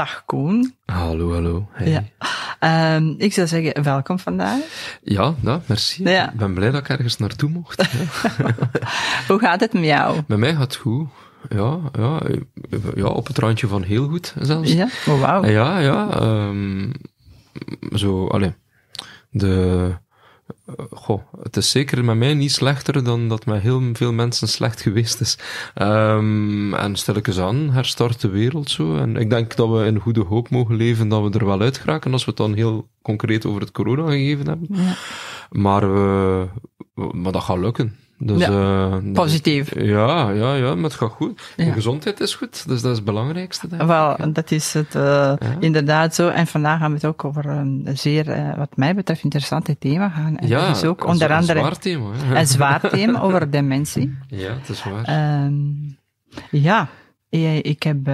Dag Koen. Hallo, hallo. Hey. Ja. Ehm, ik zou zeggen, welkom vandaag. Ja, nou, merci. Ja. Ik ben blij dat ik ergens naartoe mocht. Hoe gaat het met jou? Met mij gaat het goed. Ja, ja, ja, op het randje van heel goed zelfs. Ja? Oh, wauw. Ja, ja. ehm, zo, allee. De... eh, Goh, het is zeker met mij niet slechter dan dat met heel veel mensen slecht geweest is. Ehm, en stilletjes aan herstart de wereld zo. En ik denk dat we in goede hoop mogen leven dat we er wel uit geraken als we het dan heel concreet over het corona gegeven hebben. Ja. Maar, eh, maar dat gaat lukken. Dus, Ja, eh, Positief. Ja, ja, ja, maar het gaat goed. De gezondheid is goed, dus dat is het belangrijkste. Wel, dat is het eh, inderdaad zo. En vandaag gaan we het ook over een zeer, eh, wat mij betreft, interessante thema gaan. En ja, dat is ook onder andere Een zwaar thema. Hè? een zwaar thema over dementie. Ja, het is waar. Ehm, ja, ik heb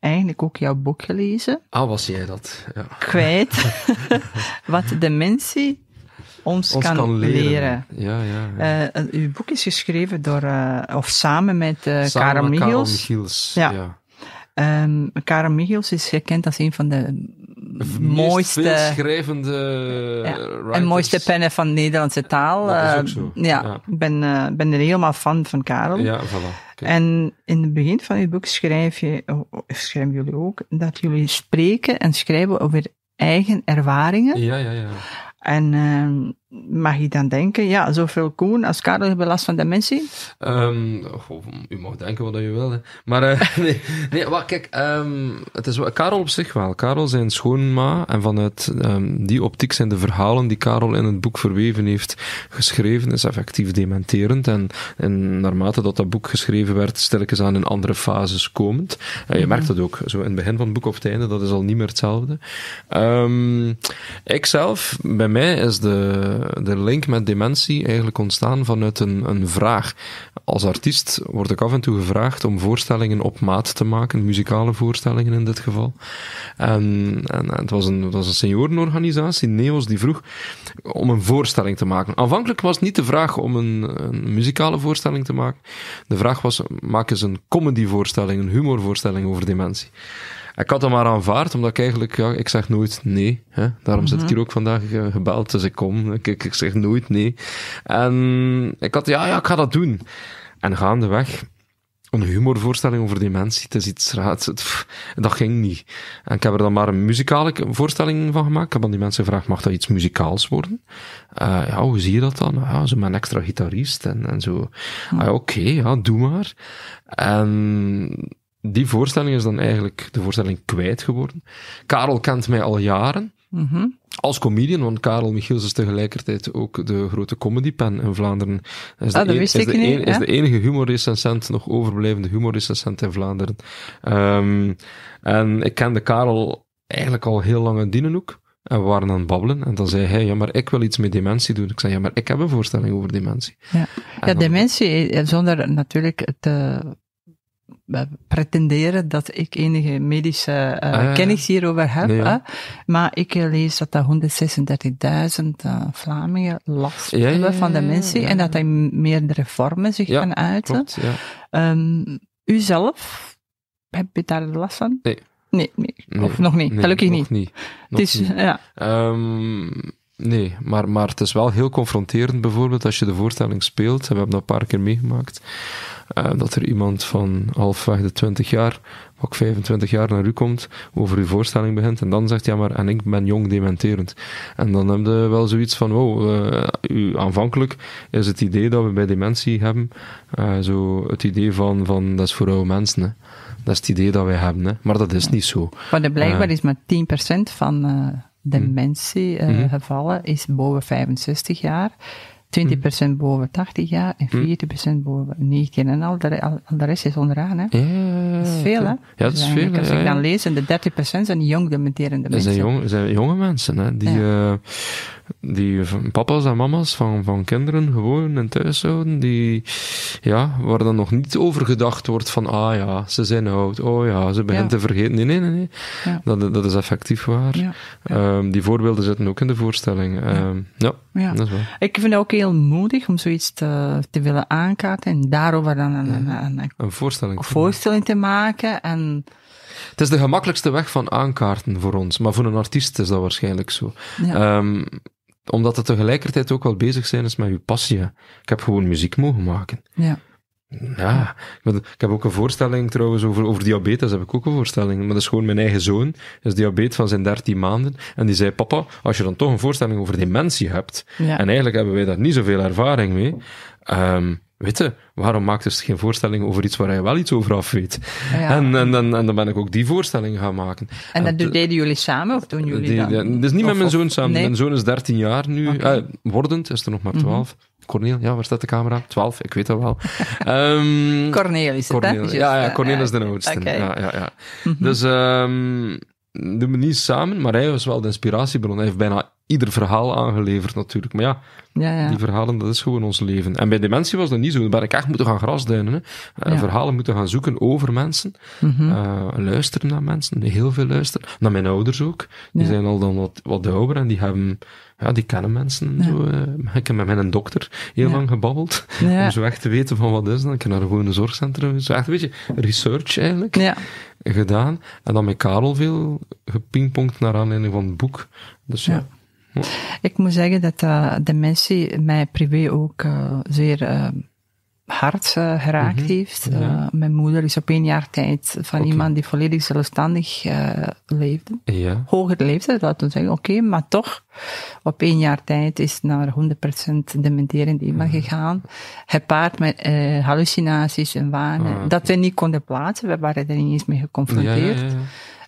eigenlijk ook jouw boek gelezen. ah, was jij dat? Ja. Kwijt wat dementie ons, Ons kan, leren. Ja, ja. ja. Eh, uw boek is geschreven door, eh, of samen met eh Samen Karel met Karel Michiels. Michiels. Ja. ja. Ehm, Karel Michiels is gekend als een van de mooiste, schrijvende ja, en mooiste pennen van de Nederlandse taal. Dat is ook Eh, zo, Ja, ja. ik ben, ben er helemaal fan van Karel. Ja, voilà. Kijk. En in het begin van uw boek schrijf je, schrijven jullie ook, dat jullie spreken en schrijven over eigen ervaringen. Ja, ja, ja. En ehm, mag je dan denken, ja, zoveel Koen als Karel hebben last van dementie? Ehm, goh, u mag denken wat je wil, hè. Maar, eh, nee, nee, kijk, ehm, het is Karel op zich wel. Karel zijn schoonma, en vanuit ehm, die optiek zijn de verhalen die Karel in het boek verweven heeft geschreven, is effectief dementerend. En, en naarmate dat dat boek geschreven werd, stilletjes aan in andere fases komend. Eh, je merkt dat ook, zo in het begin van het boek of het einde, dat is al niet meer hetzelfde. Ehm ik zelf, bij mij is de, de link met dementie eigenlijk ontstaan vanuit een, een vraag. Als artiest word ik af en toe gevraagd om voorstellingen op maat te maken, muzikale voorstellingen in dit geval. En, en, het, was een, was een seniorenorganisatie, NEOS, die vroeg om een voorstelling te maken. Aanvankelijk was niet de vraag om een, een muzikale voorstelling te maken. De vraag was, maak eens een comedyvoorstelling, een humorvoorstelling over dementie. Ik had dat maar aanvaard, omdat ik eigenlijk, ja, ik zeg nooit nee. Hè? Daarom zit ik hier ook vandaag eh, gebeld, dus ik kom. Ik, ik, ik zeg nooit nee. En ik had, ja, ja, ik ga dat doen. En gaandeweg, een humorvoorstelling over dementie, het is iets pff, dat ging niet. En ik heb er dan maar een muzikale voorstelling van gemaakt. Ik heb aan die mensen gevraagd, mag dat iets muzikaals worden? Eh, ja, hoe zie je dat dan? Ja, zo met een extra gitarist en, en zo. Ah, ja, Oké, ja, doe maar. En die voorstelling is dan eigenlijk de voorstelling kwijt geworden. Karel kent mij al jaren. Mhm. Als comedian, want Karel Michiels is tegelijkertijd ook de grote comedypen in Vlaanderen. Is de, Ah, dat een- wist is ik de, niet, een- is de enige humorrecensent, nog overblijvende humorrecensent in Vlaanderen. Ehm, en ik kende Karel eigenlijk al heel lang uit Dienenhoek. En we waren aan het babbelen. En dan zei hij, ja, maar ik wil iets met dementie doen. Ik zei, ja, maar ik heb een voorstelling over dementie. Ja, ja dan- dementie, eh, zonder natuurlijk te pretenderen dat ik enige medische eh, Ah, kennis hierover heb. Nee, ja. hè. Maar ik eh, lees dat er 136.000 eh, Vlamingen last Ja, hebben van ja, ja, dementie en dat hij meerdere vormen zich kan uiten. Klopt, ja. Ehm, u zelf, heb je daar last van? Nee. Nee, nee. Nee, of nog niet, gelukkig nog niet. niet. Het is, niet. ja. Ehm, nee, maar, maar het is wel heel confronterend bijvoorbeeld als je de voorstelling speelt. En we hebben dat een paar keer meegemaakt. eh, dat er iemand van halfweg de 20 jaar, ook 25 jaar naar u komt, over uw voorstelling begint. En dan zegt, ja maar, en ik ben jong dementerend. En dan heb je wel zoiets van, wow, eh, u, aanvankelijk is het idee dat we bij dementie hebben, eh, zo het idee van, van, dat is voor oude mensen, hè. Dat is het idee dat wij hebben, hè. Maar dat is niet zo. Maar blijkbaar Eh. is maar 10% van eh dementiegevallen Mhm. is boven 65 jaar. 20% boven 80 jaar en 40% boven 19. En al de, al, al de rest is onderaan. Hè. Ja, Dat is veel, hè? Ja, dat is Dus veel. Als ik dan lees, en de 30% zijn jong dementerende Dat mensen. zijn, jong, zijn jonge mensen, hè, die, eh, die papa's en mama's van, van kinderen gewoon in thuis houden, die, ja, waar dan nog niet over gedacht wordt van, ah ja, ze zijn oud, oh ja, ze begint Ja. te vergeten. Nee, nee, nee. Dat, dat is effectief waar. Ehm, die voorbeelden zitten ook in de voorstelling. Ehm, ja, Ja. dat is waar. Ik vind ook heel moedig om zoiets te, te willen aankaarten en daarover dan een, een, een, een Een voorstelling. te voorstelling te maken. En het is de gemakkelijkste weg van aankaarten voor ons, maar voor een artiest is dat waarschijnlijk zo. Ja. Ehm, omdat het tegelijkertijd ook wel bezig zijn is met je passie. Ik heb gewoon muziek mogen maken. ja. Ja, ik heb ook een voorstelling trouwens over, over diabetes, heb ik ook een voorstelling. Maar dat is gewoon mijn eigen zoon, is diabetes van zijn 13 maanden. En die zei, papa, als je dan toch een voorstelling over dementie hebt, Ja. en eigenlijk hebben wij daar niet zoveel ervaring mee, ehm weet je, waarom maakt dus geen voorstelling over iets waar je wel iets over af weet? Ja. En, en, en, en dan ben ik ook die voorstelling gaan maken. En dat het- deden jullie samen of doen jullie dat? dat is niet met mijn zoon samen. nee? Mijn zoon is 13 jaar nu. Mhm. Eh, wordend is er nog maar 12. Corneel, ja, waar staat de camera? 12, ik weet dat wel. Ehm Cornel is het? Cornel, ja, ja, hè? Cornel is de Ja, oudste. oké. Ja, ja, ja. Mhm. Dus ehm doen we niet samen, maar hij was wel de inspiratiebron. Hij heeft bijna ieder verhaal aangeleverd natuurlijk. Maar ja, Ja, ja. die verhalen, dat is gewoon ons leven. En bij dementie was dat niet zo. Dan ben ik echt moeten gaan grasduinen. Hè. Eh, Ja. Verhalen moeten gaan zoeken over mensen. Mhm. Eh, luisteren naar mensen, heel veel luisteren. Naar mijn ouders ook. Die zijn al dan wat, wat ouder en die hebben, ja, die kennen mensen en zo. eh. ik heb met mijn dokter heel lang gebabbeld. Om zo echt te weten van wat is dat. Ik heb naar een gewone zorgcentrum. Zo echt een beetje research eigenlijk ja. Gedaan. En dan met Karel veel gepingpongd naar aanleiding van het boek. Dus ja. Ik moet zeggen dat uh, dementie mij privé ook uh, zeer uh, hard uh, geraakt Mhm. heeft. Ja. Uh, mijn moeder is op één jaar tijd van iemand die volledig zelfstandig uh, leefde. Ja. Hoger leeftijd, laten we zeggen, oké, maar toch, op één jaar tijd is naar 100% dementerend iemand gegaan. Gepaard met hallucinaties en wanen, Ah. dat we niet konden plaatsen, we waren er niet eens mee geconfronteerd.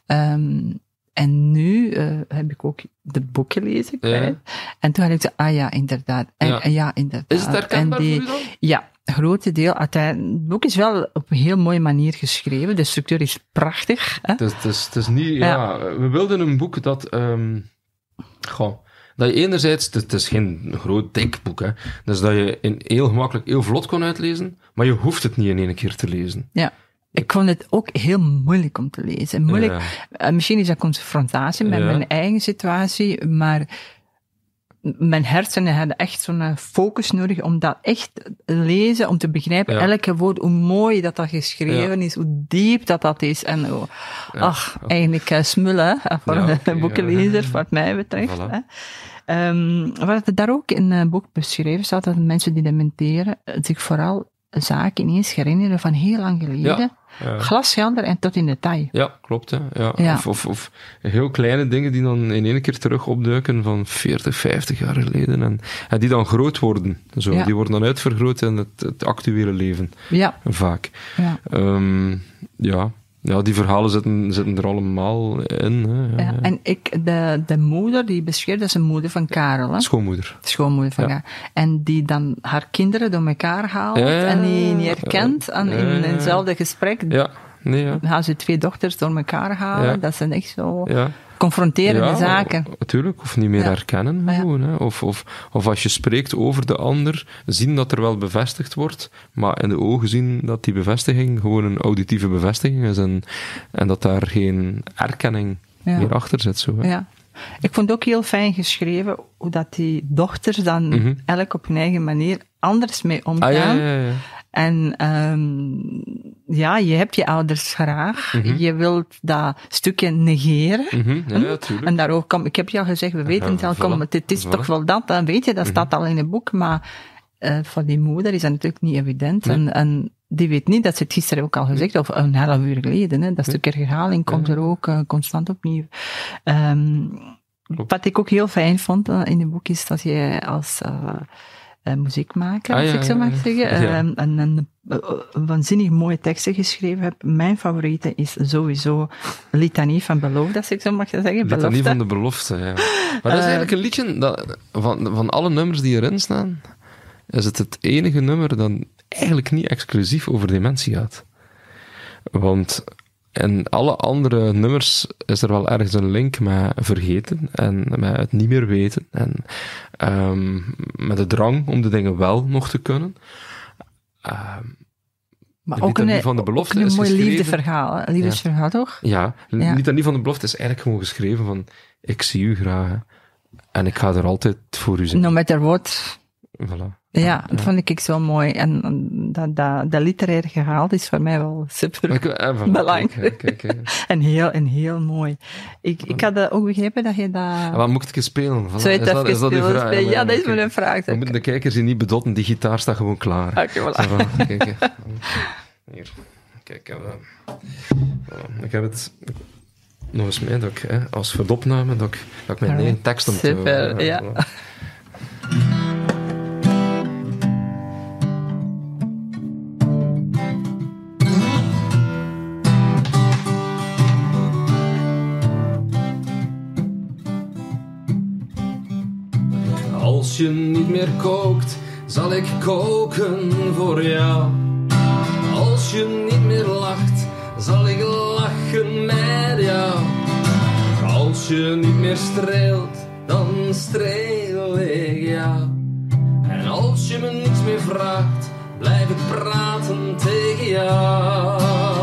ja. Um, en nu uh, heb ik ook de boek gelezen. Ja. En toen had ik gezegd, ah ja, inderdaad. En Ja. inderdaad. Is het herkenbaar en die? Ja, grote deel. Uiteindelijk, het boek is wel op een heel mooie manier geschreven. De structuur is prachtig. Hè? Het is, het is, het is niet, ja. we wilden een boek dat, ehm goh, dat je enerzijds, het is geen groot dik boek, hè, dus dat je in heel gemakkelijk, heel vlot kon uitlezen, maar je hoeft het niet in één keer te lezen. Ja. Ik vond het ook heel moeilijk om te lezen. Moeilijk, Ja. uh, misschien is dat confrontatie met Ja. mijn eigen situatie, maar mijn hersenen hadden echt zo'n focus nodig om dat echt te lezen, om te begrijpen, Ja. elke woord, hoe mooi dat dat geschreven is, hoe diep dat dat is. En Ja. ach, eigenlijk uh, smullen hè, voor een boekenlezer, wat mij betreft. Voilà. Hè. Um, wat daar ook in het boek beschreven staat, dat mensen die dementeren zich vooral zaken ineens herinneren van heel lang geleden. Ja. Glashelder en tot in detail. Ja, klopt. Hè. Ja. Ja. Of, of, of heel kleine dingen die dan in één keer terug opduiken van 40, 50 jaar geleden. En, en die dan groot worden. Zo. Ja. Die worden dan uitvergroot in het, het actuele leven. Ja, Vaak. ja. Ehm, ja. Ja, die verhalen zitten, zitten er allemaal in. Hè. Ja, en ik, de, de moeder die beschreef, dat is een moeder van Karel, hè? Schoonmoeder. schoonmoeder van Ja. Karel. En die dan haar kinderen door elkaar haalt Ja, ja, en die ja. niet herkent. En in, Ja, ja, ja. in hetzelfde gesprek Ja, nee, ja. gaan ze twee dochters door elkaar halen. Ja. Dat zijn echt zo ja. Confronterende ja, zaken. Natuurlijk, of niet meer Ja. herkennen Ja. gewoon. Hè. Of, of, of als je spreekt over de ander, zien dat er wel bevestigd wordt, maar in de ogen zien dat die bevestiging gewoon een auditieve bevestiging is en, en dat daar geen erkenning meer achter zit. Zo, hè. Ja. Ik vond het ook heel fijn geschreven hoe dat die dochters dan Mhm. elk op hun eigen manier anders mee omgaan. Ah, ja. En um, ja, je hebt je ouders graag. Mhm. Je wilt dat stukje negeren. Mhm, ja. En daarover kom, ik heb je al gezegd, we weten het al, kom, het is voilà. toch wel dat, dan weet je, dat staat al in het boek, maar uh, voor die moeder is dat natuurlijk niet evident. Nee. En, en die weet niet, dat ze het gisteren ook al gezegd, of een half uur geleden, hè, dat stukje herhaling komt er ook uh, constant opnieuw. Um, wat ik ook heel fijn vond uh, in het boek is dat je als uh, muziekmaker, Ah, als ja, ik zo mag zeggen, ja. um, en, en waanzinnig mooie teksten geschreven heb. Mijn favoriete is sowieso Litanie van Belofte, als ik zo mag zeggen. Litanie Belofte. van de belofte, ja. Maar dat is eigenlijk een liedje, dat, van, van alle nummers die erin staan, is het het enige nummer dat eigenlijk niet exclusief over dementie gaat. Want in alle andere nummers is er wel ergens een link met vergeten en met het niet meer weten en um, met de drang om de dingen wel nog te kunnen. Um, maar ook een, van de belofte een is mooi liefdeverhaal, hè? liefdesverhaal ja. toch? Ja, ja. niet aan die van de belofte is eigenlijk gewoon geschreven van ik zie u graag hè. en ik ga er altijd voor u zijn. No matter what. Voilà. Ja, dat vond ik zo mooi. En dat, dat, dat literaire gehaald is voor mij wel super Ik- eh, voilà, belangrijk. kijk, kijk, kijk. en, heel, en heel mooi. Ik, ik had ook begrepen dat je dat... Wat moet ik spelen? Voilà. Zo heet Is dat is dat spelen. vraag? Ja, dat is mijn vraag. We moeten de kijkers hier niet bedotten, die gitaar staat gewoon klaar. Oké, voilà. Zo van, kijk. Hier. Kijk, ik heb, voilà. ik heb het nog eens mee, dat ik, hè, als verdopname, dat ik, dat ik mijn eigen tekst om te... Super, ja. voilà. Als je niet meer kookt, zal ik koken voor jou. Als je niet meer lacht, zal ik lachen met jou. Als je niet meer streelt, dan streel ik jou. En als je me niets meer vraagt, blijf ik praten tegen jou.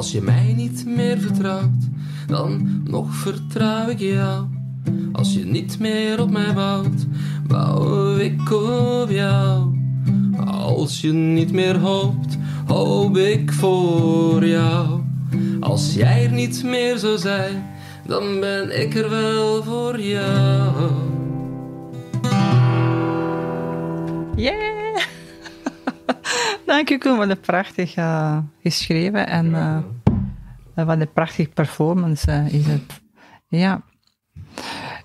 Als je mij niet meer vertrouwt, dan nog vertrouw ik jou. Als je niet meer op mij bouwt, Als je niet meer hoopt, hoop ik voor jou. Als jij er niet meer zou zijn, dan ben ik er wel voor jou. Yeah! Dank u, Koen. Wat een prachtig eh, geschreven en eh, wat een prachtig performance eh, is het. Ja.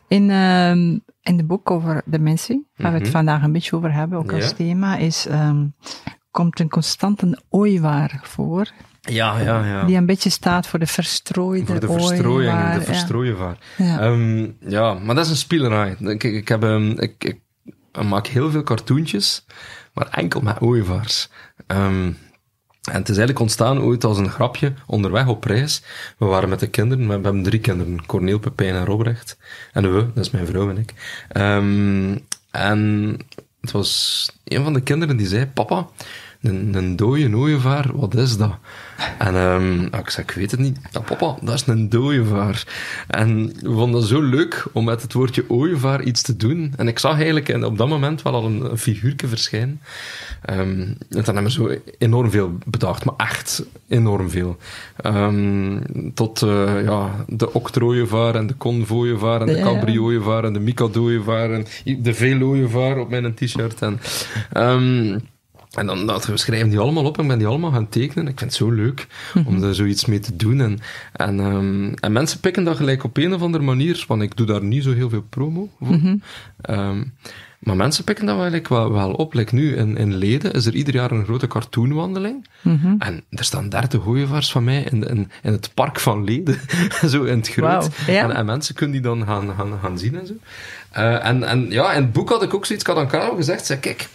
In, ehm, in het boek over dementie, waar we het Mhm. vandaag een beetje over hebben, ook als thema, is, ehm, komt een constante ooievaar voor, Ja, ja, ja. die een beetje staat voor de verstrooide Voor de verstrooiing, ooievaar, de ja. verstrooievaar. Ja. Ehm, ja, maar dat is een spielerij. Ik, ik, heb, ehm, ik, ik maak heel veel cartoontjes, maar enkel met ooievaars. En het is eigenlijk ontstaan ooit als een grapje onderweg op reis. We waren met de kinderen, we hebben drie kinderen, Corneel, Pepijn en Robrecht. En we, dat is mijn vrouw en ik. Ehm, en het was een van de kinderen die zei, papa, een, een dode ooievaar, wat is dat? En ehm, ik zei, ik weet het niet. Ja, papa, dat is een dooievaar. En we vonden dat zo leuk om met het woordje ooievaar iets te doen. En ik zag eigenlijk op dat moment wel al een, een figuurtje verschijnen. Ehm, en dan hebben we zo enorm veel bedacht, maar echt enorm veel. Ehm, tot eh, ja, de octrooievaar en de convooievaar en de cabriooievaar en de mikadooievaar en de velooievaar op mijn t-shirt. En, en dan dat, we schrijven die allemaal op en ik ben die allemaal gaan tekenen. Ik vind het zo leuk om er zoiets mee te doen. En, en, ehm, en mensen pikken dat gelijk op een of andere manier, want ik doe daar niet zo heel veel promo voor. Ehm, maar mensen pikken dat wel, eigenlijk wel, wel op. Like nu in, in Leden is er ieder jaar een grote cartoonwandeling. En er staan dertig ooievaars van mij in, in, in het park van Leden. zo in het groot. Ja. en, en mensen kunnen die dan gaan, gaan, gaan zien en zo. Eh, en, en ja, in het boek had ik ook zoiets, ik had aan Karel gezegd, zei, kijk,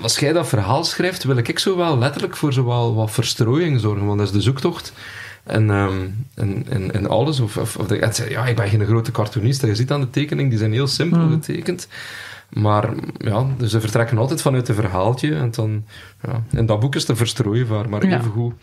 als jij dat verhaal schrijft, wil ik zo wel letterlijk voor zo wel wat verstrooiing zorgen, want dat is de zoektocht En, ehm, en, en, en alles. Of, of, of de, ja, ik ben geen grote cartoonist. Je ziet aan de tekening, die zijn heel simpel Hmm. getekend. Maar ja, dus ze vertrekken altijd vanuit een verhaaltje. En dan, ja, en dat boek is te verstrooien, maar Ja. even goed.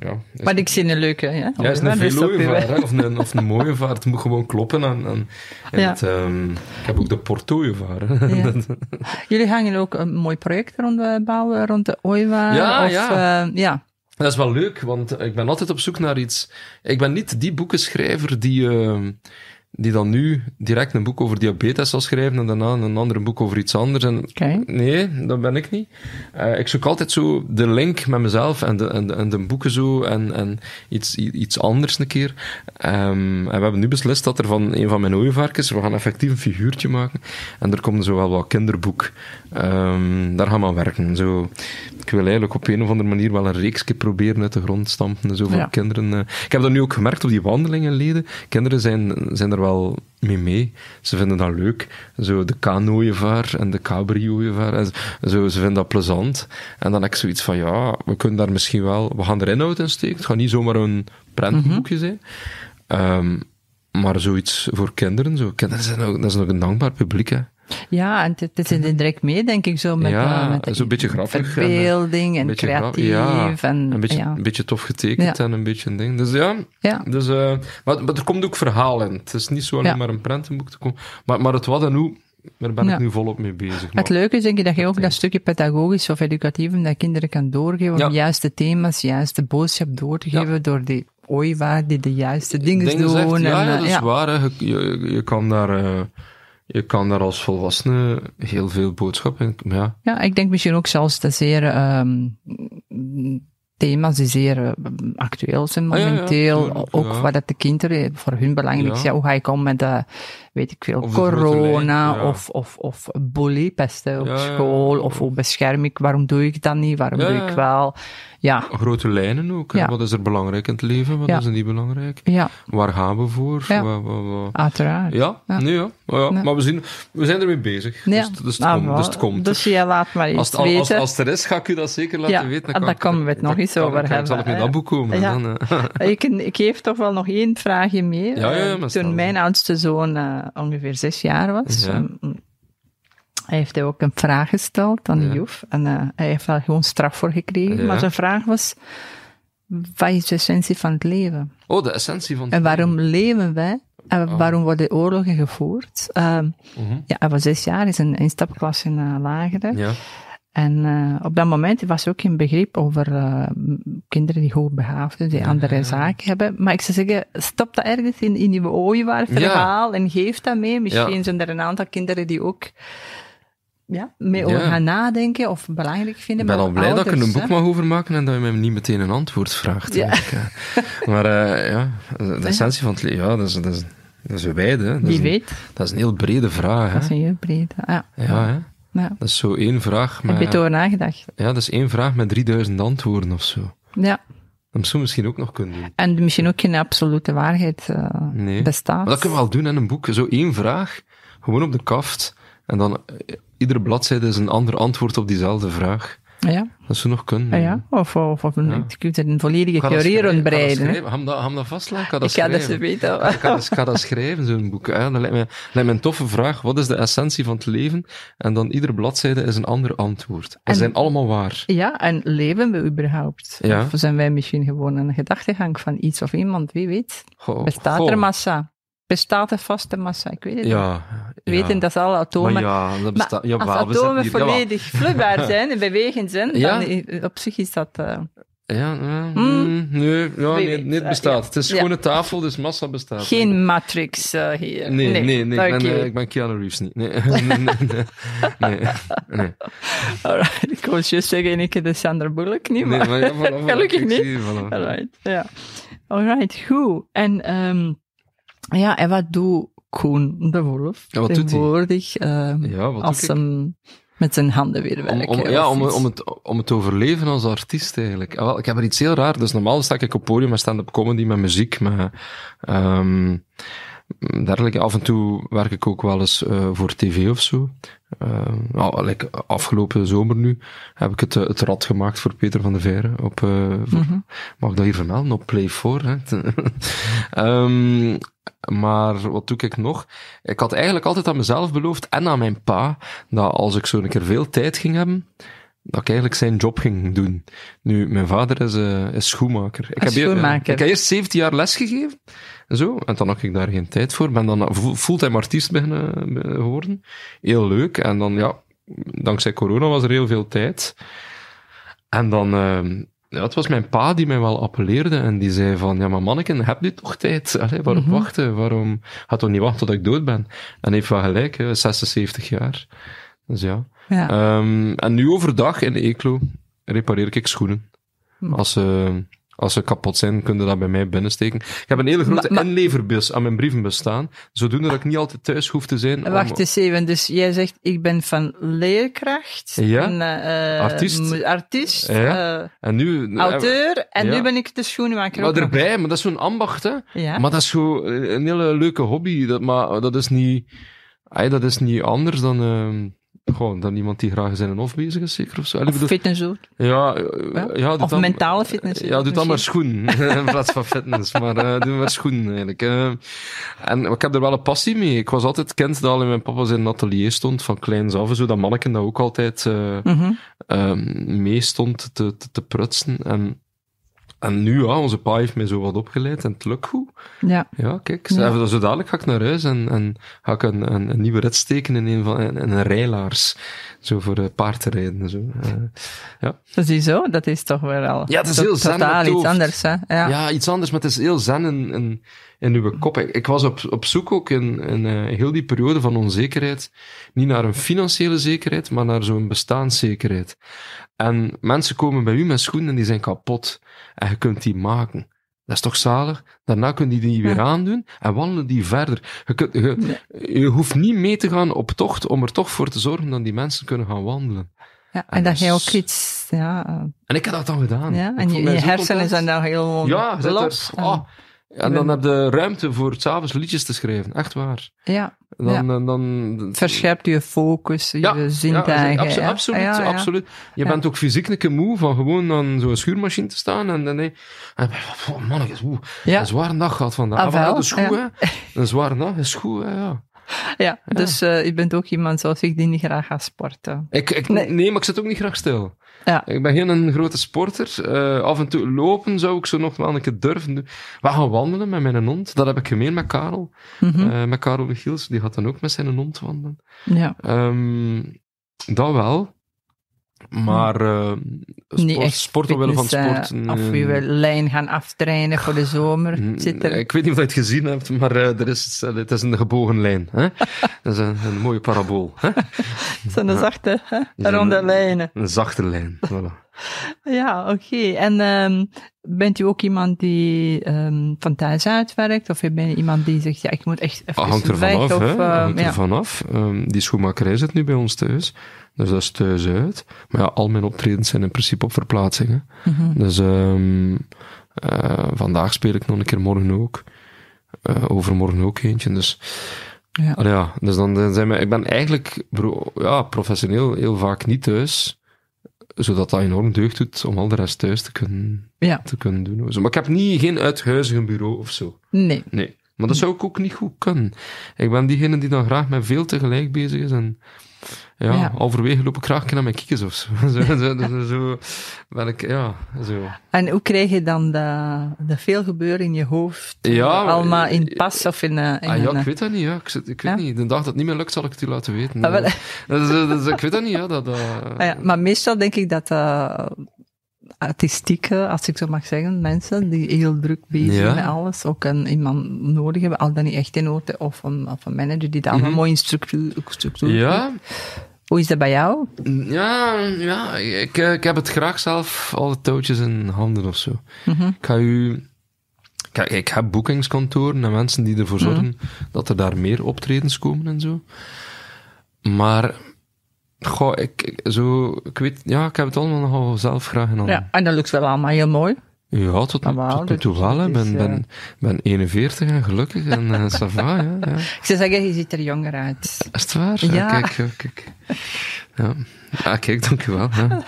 Ja, is- Maar ik zie een leuke, ja. ja, is een op uw- velooievaar, hè, of een, of een mooie vaar. Het moet gewoon kloppen. En, Ja. het, ehm, ik heb ook de portooievaar. hè. Ja. Jullie gaan hier ook een mooi project rond eh, bouwen, rond de OIWA? Ja, of, ja. eh, ja. Dat is wel leuk, want ik ben altijd op zoek naar iets. Ik ben niet die boekenschrijver die, ehm, die dan nu direct een boek over diabetes zal schrijven en daarna een ander boek over iets anders. En. Nee, dat ben ik niet. Eh, ik zoek altijd zo de link met mezelf en de, en de, en de boeken zo en, en iets, iets anders een keer. Ehm, en we hebben nu beslist dat er van een van mijn ooievaarkens, we gaan effectief een figuurtje maken. En er komt zo wel wat kinderboek. Ehm, daar gaan we aan werken. Zo, ik wil eigenlijk op een of andere manier wel een reeksje proberen uit de grond stampen. Zo Ja. kinderen. eh. Ik heb dat nu ook gemerkt op die wandelingenleden. Kinderen zijn, zijn er wel mee mee. Ze vinden dat leuk. Zo de kanoeievaar en de cabrioevaar. En zo, ze vinden dat plezant. En dan heb ik zoiets van, ja, we kunnen daar misschien wel... We gaan er inhoud in steken. Het gaat niet zomaar een prentenboekje zijn. Ehm, maar zoiets voor kinderen. Zo. Kinderen zijn ook, dat is ook een dankbaar publiek, hè. Ja, en het, het zit er direct mee, denk ik, zo met, Ja, eh, met de zo'n beetje grappig eh, verbeelding en, Een beetje creatief. ja, en, een beetje, ja. een beetje tof getekend en een beetje een ding. Dus ja, Ja. dus, eh, maar, maar er komt ook verhaal in. Het is niet zo alleen maar een prentenboek te komen. Maar, maar het wat en hoe, daar ben ik nu volop mee bezig. Het leuke is denk ik dat je ook dat stukje pedagogisch of educatief dat kinderen kan doorgeven, om juiste thema's, juiste boodschap door te geven door die ooievaar die de juiste dingen dingen doen. zegt, en, ja, eh, dat is waar. Hè. Je, je, je kan daar... eh, je kan daar als volwassene heel veel boodschap in... Ja, Ja, ik denk misschien ook zelfs de zeer ehm, thema's die zeer eh, actueel zijn Ah, ja, ja, momenteel. ook wat dat de kinderen voor hun belangrijk is. Hoe ga ik om met de, weet ik veel, Of corona lijn, ja. of, of, of bully, pesten op Ja, ja, ja. school. Of hoe bescherm ik, waarom doe ik dat niet, waarom Ja, doe ja. ik wel. Ja, grote lijnen ook. Ja. Wat is er belangrijk in het leven? Wat Ja. is er niet belangrijk? ja, Waar gaan we voor? Ja. Uiteraard. Ja, Ja. Nee, ja. Maar, ja. Ja. maar we, zien, we zijn ermee bezig. Ja. Dus, dus, het Ah, komt, dus het komt. Dus jij laat maar eens als, als, weten. als het er is, ga ik u dat zeker laten Ja, weten. en daar komen we het nog eens kan- over kan- hebben, Zal ik hè. dat boek komen? Ja. Dan. Ik, ik geef toch wel nog één vraagje mee. Ja, ja, ja, Eh. Toen mijn oudste zoon eh, ongeveer zes jaar was, Ja. ehm, hij heeft ook een vraag gesteld aan de Ja. juf. En eh, hij heeft daar gewoon straf voor gekregen. Ja. Maar zijn vraag was, wat is de essentie van het leven? Oh, de essentie van het En waarom leven wij? En Oh. waarom worden oorlogen gevoerd? Ehm, Mhm. ja, hij was zes jaar, is een instapklas in uh, lagere. Ja. En uh, op dat moment was er ook geen begrip over uh, kinderen die hoogbegaafd zijn, die Ja. andere zaken hebben. Maar ik zou zeggen, stop dat ergens in, in je ooievaar verhaal en geef dat mee. Misschien zijn er een aantal kinderen die ook ja, mee over gaan nadenken of belangrijk vinden. Ik ben maar al blij dat ik er een boek hè. mag over maken en dat je mij niet meteen een antwoord vraagt. Maar eh, ja, de essentie van het leven, ja, dat is, dat is, dat is wijd. Hè. Dat Wie is een, weet, Dat is een heel brede vraag. dat is een heel breed. Ja. Ja, hè. Ja. Dat is zo één vraag Heb je met... het over nagedacht? Ja, dat is één vraag met 3000 antwoorden of zo. Ja. Dat zou misschien ook nog kunnen doen. En misschien ook geen absolute waarheid uh, Nee. bestaat. Maar dat kunnen we wel doen in een boek. Zo één vraag, gewoon op de kaft. En dan eh, iedere bladzijde is een ander antwoord op diezelfde vraag. Ja, Dat zou nog kunnen. ja, ja. Of, of, of een, Ja. je kunt een volledige theorie schrijven, rond ik ga dat vastleggen? Ik ga dat Ik ga dat ze weten. Ik ga, dat, ga dat schrijven, zo'n boek. Hè. Dat lijkt me, lijkt me een toffe vraag. Wat is de essentie van het leven? En dan iedere bladzijde is een ander antwoord. Ze En- zijn allemaal waar. Ja, en leven we überhaupt? Ja. Of zijn wij misschien gewoon een gedachtegang van iets of iemand? Wie weet? Goh, Bestaat goh. er massa? Bestaat er vaste massa? Ik weet het niet. Ja. We weten dat alle atomen... Maar ja, dat Maar bestaat... jawel, als atomen hier- volledig vloeibaar zijn en bewegend zijn, Ja. dan op zich is dat... eh, Ja, ja, Hmm. mm, nee, ja, nee, nee, eh, bestaat. ja. Het is Ja. gewoon een tafel, dus massa bestaat. geen matrix eh, hier. Nee, nee, nee, ik, ben, Oké. eh, ik ben Keanu Reeves niet. Nee, nee, nee, nee, nee, nee. Alright, ik wou juist zeggen, ik heb de Sandra Bullock niet, Nee, maar... maar ja, voilà, voilà, Gelukkig ik niet. zie voilà. Alright, ja. Alright, goed. En, ehm ja, en wat doet Koen de Wolf Ja, wat tegenwoordig ehm, Ja, wat als hem met zijn handen weer werken? om, ja, om, om, het, om het te overleven als artiest eigenlijk. Ah, wel, ik heb er iets heel raar. Dus normaal sta ik op podium met stand-up comedy, met muziek, met, ehm dergelijke. Af en toe werk ik ook wel eens uh, voor tv of zo. Uh, nou, like afgelopen zomer nu heb ik het, het rad gemaakt voor Peter van de Veire. Op, uh, voor, mm -hmm. Mag ik dat hier vermelden? Op Play 4. Hè? um, maar wat doe ik nog? Ik had eigenlijk altijd aan mezelf beloofd en aan mijn pa dat als ik zo een keer veel tijd ging hebben, dat ik eigenlijk zijn job ging doen. Nu, mijn vader is, uh, is schoenmaker. Ik heb, schoenmaker. ik heb eerst 17 jaar les gegeven. En zo. En dan had ik daar geen tijd voor. Ben dan fulltime artiest beginnen geworden. Heel leuk. En dan, ja, dankzij corona was er heel veel tijd. En dan, uh, ja, het was mijn pa die mij wel appelleerde en die zei van, ja, maar manneken, heb nu toch tijd? Allee, waarom mm -hmm. wachten? Waarom gaat toch niet wachten tot ik dood ben? En heeft wel gelijk, hè, 76 jaar. Dus ja. ja. Um, en nu overdag in Eeklo repareer ik schoenen. Als ze, als ze kapot zijn, kunnen dat bij mij binnensteken. Ik heb een hele grote Maar- maar- inleverbus aan mijn brievenbus staan, zodoende dat ik niet altijd thuis hoef te zijn. om- Wacht eens even, dus jij zegt, ik ben van leerkracht, Ja. en, eh, Artiest. artiest Ja. eh, En nu... auteur, en Ja. nu ben ik de schoenenmaker Maar erbij, maar dat is zo'n ambacht, hè. Ja. Maar dat is zo eh, een hele leuke hobby. Dat, maar dat is niet, ay, dat is niet anders dan, ehm gewoon, dan iemand die graag zijn hof bezig is, zeker of zo. Of bedoel- fitness ook. ja, eh, Ja. ja, doe Of dan- mentale fitness. Ja, doe dan maar schoen in plaats van fitness. Maar eh doe maar schoen eigenlijk. eh. en ik heb er wel een passie mee. Ik was altijd kind dat al in mijn papa zijn atelier stond, van kleins af. en Zo dat manneken dat ook altijd eh ehm, mee stond te, te, te prutsen. En, en nu, ja, onze pa heeft mij zo wat opgeleid en het lukt goed. Ja. Ja, kijk, Ja. zo, zo dadelijk ga ik naar huis en, en ga ik een, een, een nieuwe rit steken in een van in, in een rijlaars. Zo voor uh, paard te rijden en zo. Eh, Dat is zo, dat is toch wel al Ja, het is heel zen totaal iets anders, hè. Ja. ja. iets anders, maar het is heel zen in, in, in uw kop. Ik, ik was op, op zoek ook in, in eh, heel die periode van onzekerheid, niet naar een financiële zekerheid, maar naar zo'n bestaanszekerheid. En mensen komen bij u met schoenen en die zijn kapot. En je kunt die maken. Dat is toch zalig? Daarna kun je die weer aandoen en wandelen die verder. Je, kunt, je, je hoeft niet mee te gaan op tocht om er toch voor te zorgen dat die mensen kunnen gaan wandelen. Ja, En en dat jij ook iets, ja, eh, En ik heb dat dan gedaan. ja en je, hersenen zijn dan heel Ja, los. er, en dan heb je ruimte voor het s'avonds liedjes te schrijven. Echt waar. ja, Dan, dan, dan, verscherpt je focus, je zintuigen. ja. absoluut, Ja, ja. absoluut. Je Ja. bent ook fysiek een keer moe van gewoon aan zo'n schuurmachine te staan en dan, en, en oh, mannetjes, oeh, Ja. een zware dag gehad vandaag. Ah, Ah, wel, dat is goed, ja. hè. Een zware dag is goed, hè, ja. Ja, dus eh, je bent ook iemand zoals ik die niet graag gaat sporten. Ik, ik, Nee. nee. maar ik zit ook niet graag stil. Ja. Ik ben geen een grote sporter. Eh, af en toe lopen zou ik zo nog wel een keer durven doen. We gaan wandelen met mijn hond. Dat heb ik gemeen met Karel. Mhm. Eh, met Karel de Giels. Die gaat dan ook met zijn hond wandelen. ja. Ehm, dat wel. Maar eh Niet sport, echt sport omwille van fitness, eh, sport. Of je wil lijn gaan aftrainen voor de zomer. Mm, Zit er... Ik weet niet of je het gezien hebt, maar eh, er is, eh, het is een gebogen lijn. Hè? Dat is een, een mooie parabool. Hè? Zo'n zachte, hè? Ronde lijnen. Een zachte lijn. Voilà. Ja, oké. En ehm, bent u ook iemand die ehm, van thuis uitwerkt? Of ben je iemand die zegt, ja, ik moet echt even Ah, hangt er vanaf, of, hangt ja. er vanaf. Ehm, die schoenmakerij zit nu bij ons thuis. Dus dat is thuis uit. Maar ja, al mijn optredens zijn in principe op verplaatsingen. Mhm. Dus ehm eh, vandaag speel ik nog een keer, morgen ook. Eh, overmorgen ook eentje. Dus, Ja. Allee, ja, dus dan, dan zijn we, ik ben eigenlijk bro, ja, professioneel heel vaak niet thuis. Zodat dat enorm deugd doet om al de rest thuis te kunnen, Ja. te kunnen doen. Zo, Maar ik heb niet, geen uithuizig bureau of zo. Nee. Nee. Maar dat zou ik ook niet goed kunnen. Ik ben diegene die dan graag met veel tegelijk bezig is en ja, Ja. halverwege loop ik graag naar mijn kiekjes of zo. zo, zo, zo, zo ben ik, ja, zo. En hoe krijg je dan de, de veel gebeuren in je hoofd? Ja, Allemaal in eh, pas of in, eh, in Ah ja, een... ik weet dat niet, ja. Ik, weet Ja. niet. De dag dat het niet meer lukt, zal ik het u laten weten. Ah. Dus, eh, dus ik weet dat niet, ja. Dat, Ah ja, maar meestal denk ik dat uh, artistieke, als ik zo mag zeggen, mensen die heel druk bezig Ja. zijn met alles, ook een, iemand nodig hebben, al dan niet echt in orde, of een, of een manager die dat allemaal Mhm. mooi in structuur, structuur ja, Hoe is dat bij jou? ja, ja, ik, eh, ik heb het graag zelf, alle touwtjes in handen of zo. Mhm. Ik ga u... Kijk, ik heb boekingskantoren en mensen die ervoor Mhm. zorgen dat er daar meer optredens komen en zo. Maar, goh, ik, zo, ik weet, ja, ik heb het allemaal nogal zelf graag handen. Ja, en dat lukt wel allemaal heel mooi. Ja, tot, nu toe dus wel. hè. Ik is, ben, ben, ben 41 en gelukkig en uh, ça va, ja, ja. Ik zou zeggen, je ziet er jonger uit. Is het waar? Ja. Kijk, ja, kijk. Ja, ah, kijk, dankjewel. Ja.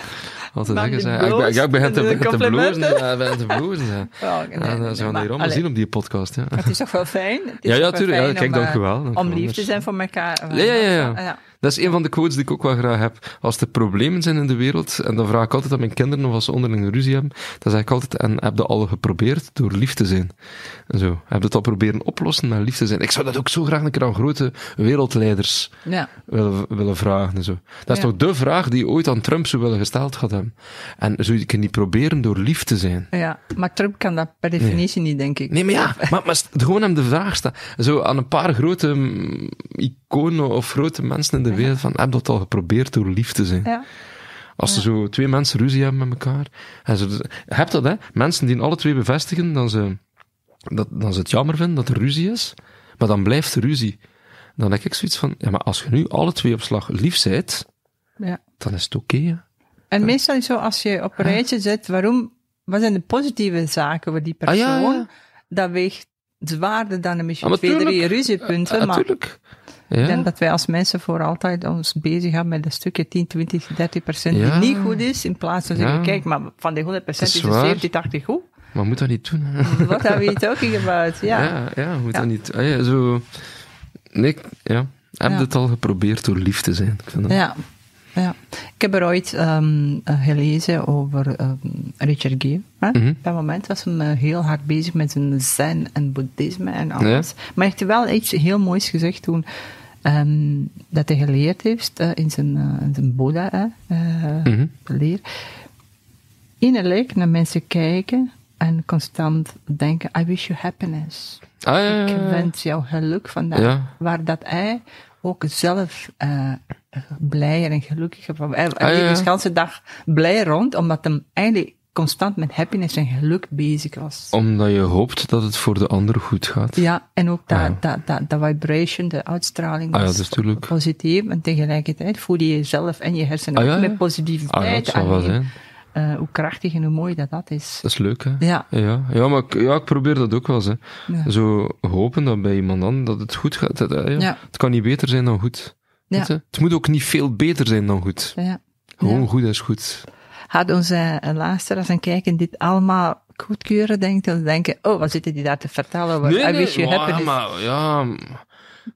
Maar zeggen, zeg. Ik, ben- ja, ik begin te, te blozen. Ja, begin te blozen, ja. Oh, nee, Ja, nee, dat gaan hier allemaal zien op die podcast, ja. Het is toch wel fijn? Het is Ja, ja, tuurlijk. Ja, kijk, om, dank u eh, wel. dank u Om lief te Dus- zijn voor elkaar. Ja, ja, ja, ja. Dat is een van de quotes die ik ook wel graag heb. Als er problemen zijn in de wereld, en dan vraag ik altijd aan mijn kinderen of als ze onderling ruzie hebben, dan zeg ik altijd, en heb je al geprobeerd door lief te zijn? En zo. Heb je het al proberen oplossen met lief te zijn? Ik zou dat ook zo graag een keer aan grote wereldleiders Ja. willen, willen vragen. En zo. Dat is Ja. toch de vraag die ooit aan Trump zou willen gesteld gaat hebben. En zou je niet proberen door lief te zijn? ja, maar Trump kan dat per definitie niet, denk ik. Nee, maar ja, maar, maar gewoon hem de vraag stellen. Zo aan een paar grote mm, iconen of grote mensen in de wereld van, heb dat al geprobeerd door lief te zijn? Ja. Als er zo twee mensen ruzie hebben met elkaar. En hebt dat, hè? Mensen die alle twee bevestigen dat ze, dat, dat ze het jammer vinden dat er ruzie is, maar dan blijft er ruzie. Dan heb ik zoiets van, ja, maar als je nu alle twee op slag lief zijt, ja. dan is het oké? En meestal is het zo, als je op een rijtje zet, waarom, wat zijn de positieve zaken voor die persoon? Ah, ja, ja. Dat weegt zwaarder dan een misschien Ah, twee, drie natuurlijk. ruziepunten. Ja, maar natuurlijk. Ik Ja. denk dat wij als mensen voor altijd ons bezig gaan met een stukje 10, 20, 30 procent Ja. die niet goed is, in plaats van zeggen, kijk, maar van die 100 procent Het is is waar. 70, 80 goed. Maar moet dat niet doen, hè? What are we talking about? Ja. Ja, ja, moet dat niet. Ah, ja, zo. Nee, ik- ja. Heb je het al geprobeerd door lief te zijn? Ik vind dat- Ja, ja. Ik heb er ooit ehm, eh, gelezen over ehm, Richard Gere. Hè? Mhm. Op dat moment was hem eh, heel hard bezig met zijn zen en boeddhisme en alles. Maar hij heeft wel iets heel moois gezegd toen. ehm, dat hij geleerd heeft eh, in zijn, in zijn Boeddha hè, eh, Mhm. leer. Innerlijk naar mensen kijken en constant denken, I wish you happiness. Ah, ja, ja, Ik wens jou geluk vandaag. Waar dat hij ook zelf eh blijer en gelukkiger van. Hij, Ah, liep dus de hele dag blij rond, omdat hij eigenlijk constant met happiness en geluk bezig was. Omdat je hoopt dat het voor de ander goed gaat. Ja, en ook dat, Ah, dat, dat, dat vibration, de uitstraling, Ah ja, was positief. En tegelijkertijd voel je jezelf en je hersenen ook ja. met positiviteit. Ah ja. Eh, hoe krachtig en hoe mooi dat dat is. Dat is leuk, hè? Ja, Ja, ja maar ik, ja, ik probeer dat ook wel eens. Hè. Ja. Zo hopen dat bij iemand dan dat het goed gaat. Dat, eh, ja. Ja. Het kan niet beter zijn dan goed. Ja. Weet je? Het moet ook niet veel beter zijn dan goed. ja. Gewoon Ja. goed is goed. Gaat onze eh, luisteraars en kijken dit allemaal goedkeuren, denken, dan denken, oh, wat zitten die daar te vertellen over? I wish you maar, happiness.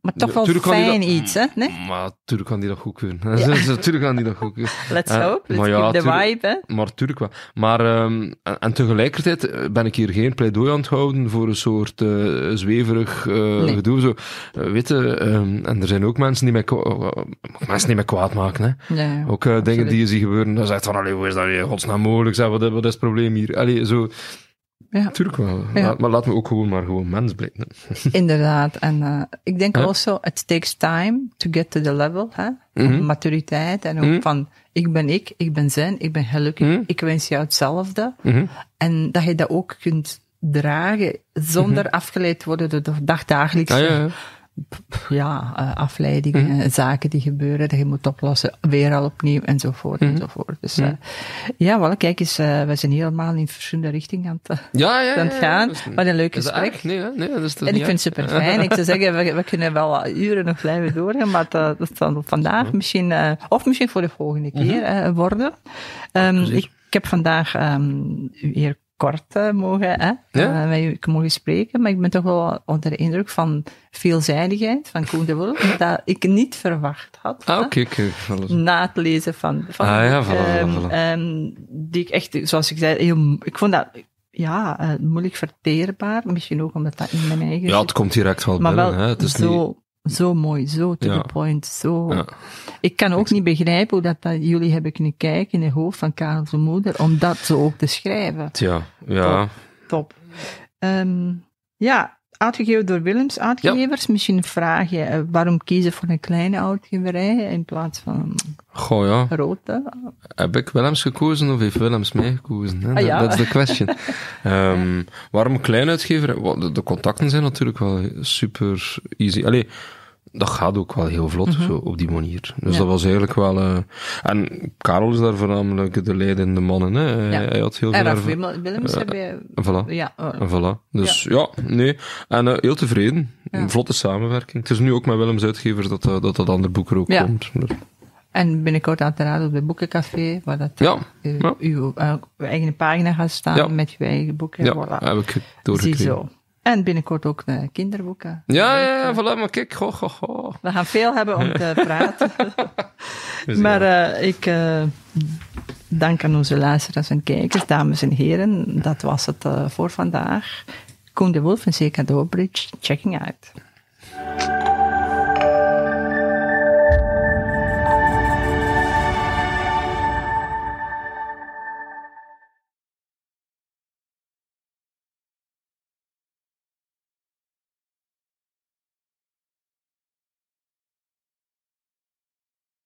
Maar, ja, toch wel tuurlijk fijn dat- iets, hè? Nee? maar natuurlijk kan die dat goed kunnen. Natuurlijk kan die dat goed kunnen. Let's Eh, hope. Let's maar ja, tuurlijk- vibe, hè? Maar tuurlijk wel. Maar, ehm, en, en tegelijkertijd eh, ben ik hier geen pleidooi aan het houden voor een soort eh, zweverig Nee. gedoe. Zo. Weet je, ehm, en er zijn ook mensen die mij, mensen die mij kwaad maken. Hè. Ja, ja. Ook dingen die je ziet gebeuren. Dan zegt van, allee, hoe is dat in godsnaam mogelijk? Zeg, wat, wat is het probleem hier? Allee, zo. Ja. Tuurlijk wel. Ja. Laat- maar laat me ook gewoon maar gewoon mens blijven. Inderdaad. En eh, ik denk Ja. also, it takes time to get to the level, hè? Mhm. Van maturiteit en ook Mhm. van, ik ben ik, ik ben zen, ik ben gelukkig, Mhm. ik wens jou hetzelfde. En dat je dat ook kunt dragen zonder afgeleid te worden door de dagdagelijkse Ah, ja, eh, afleidingen, eh, zaken die gebeuren, dat je moet oplossen, weer al opnieuw, enzovoort, Mhm. enzovoort. Dus eh, ja, wel, kijk eens, we zijn helemaal in verschillende richtingen aan het, Ja, ja, aan het ja, gaan. is- Wat een leuk gesprek. Nee, nee, dat is toch En ik vind het super fijn. Ik zou zeggen, we, we kunnen wel uren nog blijven doorgaan, maar dat, dat zal vandaag misschien, eh, of misschien voor de volgende keer worden. Ehm, ik, ik heb vandaag ehm, u hier kort eh, mogen, hè, Ja? eh, met u mogen spreken, maar ik ben toch wel onder de indruk van veelzijdigheid van Koen de Wolf, dat ik niet verwacht had. Ah, oké, alles. Na het lezen van, van Ah, ja, voilà, ehm, voilà, ehm, die ik echt, zoals ik zei, heel, ik vond dat, ja, eh, moeilijk verteerbaar. Misschien ook omdat dat in mijn eigen Ja, het komt direct wel maar binnen. wel hè. Het is zo, zo mooi, zo to Ja. the point, zo. Ja. Ik kan ook niet begrijpen hoe dat, dat jullie hebben kunnen kijken in het hoofd van Karel zijn moeder, om dat zo ook te schrijven. niet... Ja, ja. Top. Ehm, ja, uitgegeven door Willems Uitgevers. Misschien een vraagje, eh, waarom kiezen voor een kleine uitgeverij in plaats van Goh, ja. grote? Heb ik Willems gekozen of heeft Willems mij gekozen? Hè? Ah, ja. Dat is de question. Ehm, waarom een klein uitgever? Wel, De, de contacten zijn natuurlijk wel super easy. Allee, dat gaat ook wel heel vlot, zo, op die manier. Dus dat was eigenlijk wel... Uh, en Karel is daar voornamelijk de leidende mannen, hè. Hij, hij had heel En veel... Erva- Willem- Willems heb je... Voilà. Ja, eh, En voilà. Dus ja, nee. En eh, heel tevreden. Ja. Een vlotte samenwerking. Het is nu ook met Willems uitgever dat eh, dat, dat andere boek er ook Ja. komt. Dus, en binnenkort uiteraard op de boekencafé, waar dat Ja, eh, ja. uw, eh, uw eigen pagina gaat staan Ja. met uw eigen boeken. ja, voilà. heb ik doorgekregen. Ziezo. En binnenkort ook de kinderboeken. Ja, ja, ja, voilà. Maar kijk, goh, goh, goh. We gaan veel hebben om te praten. Maar eh, ik eh, dank aan onze luisteraars en kijkers, dames en heren. Dat was het eh, voor vandaag. Koen de Wolf en CK Dobridge, checking out.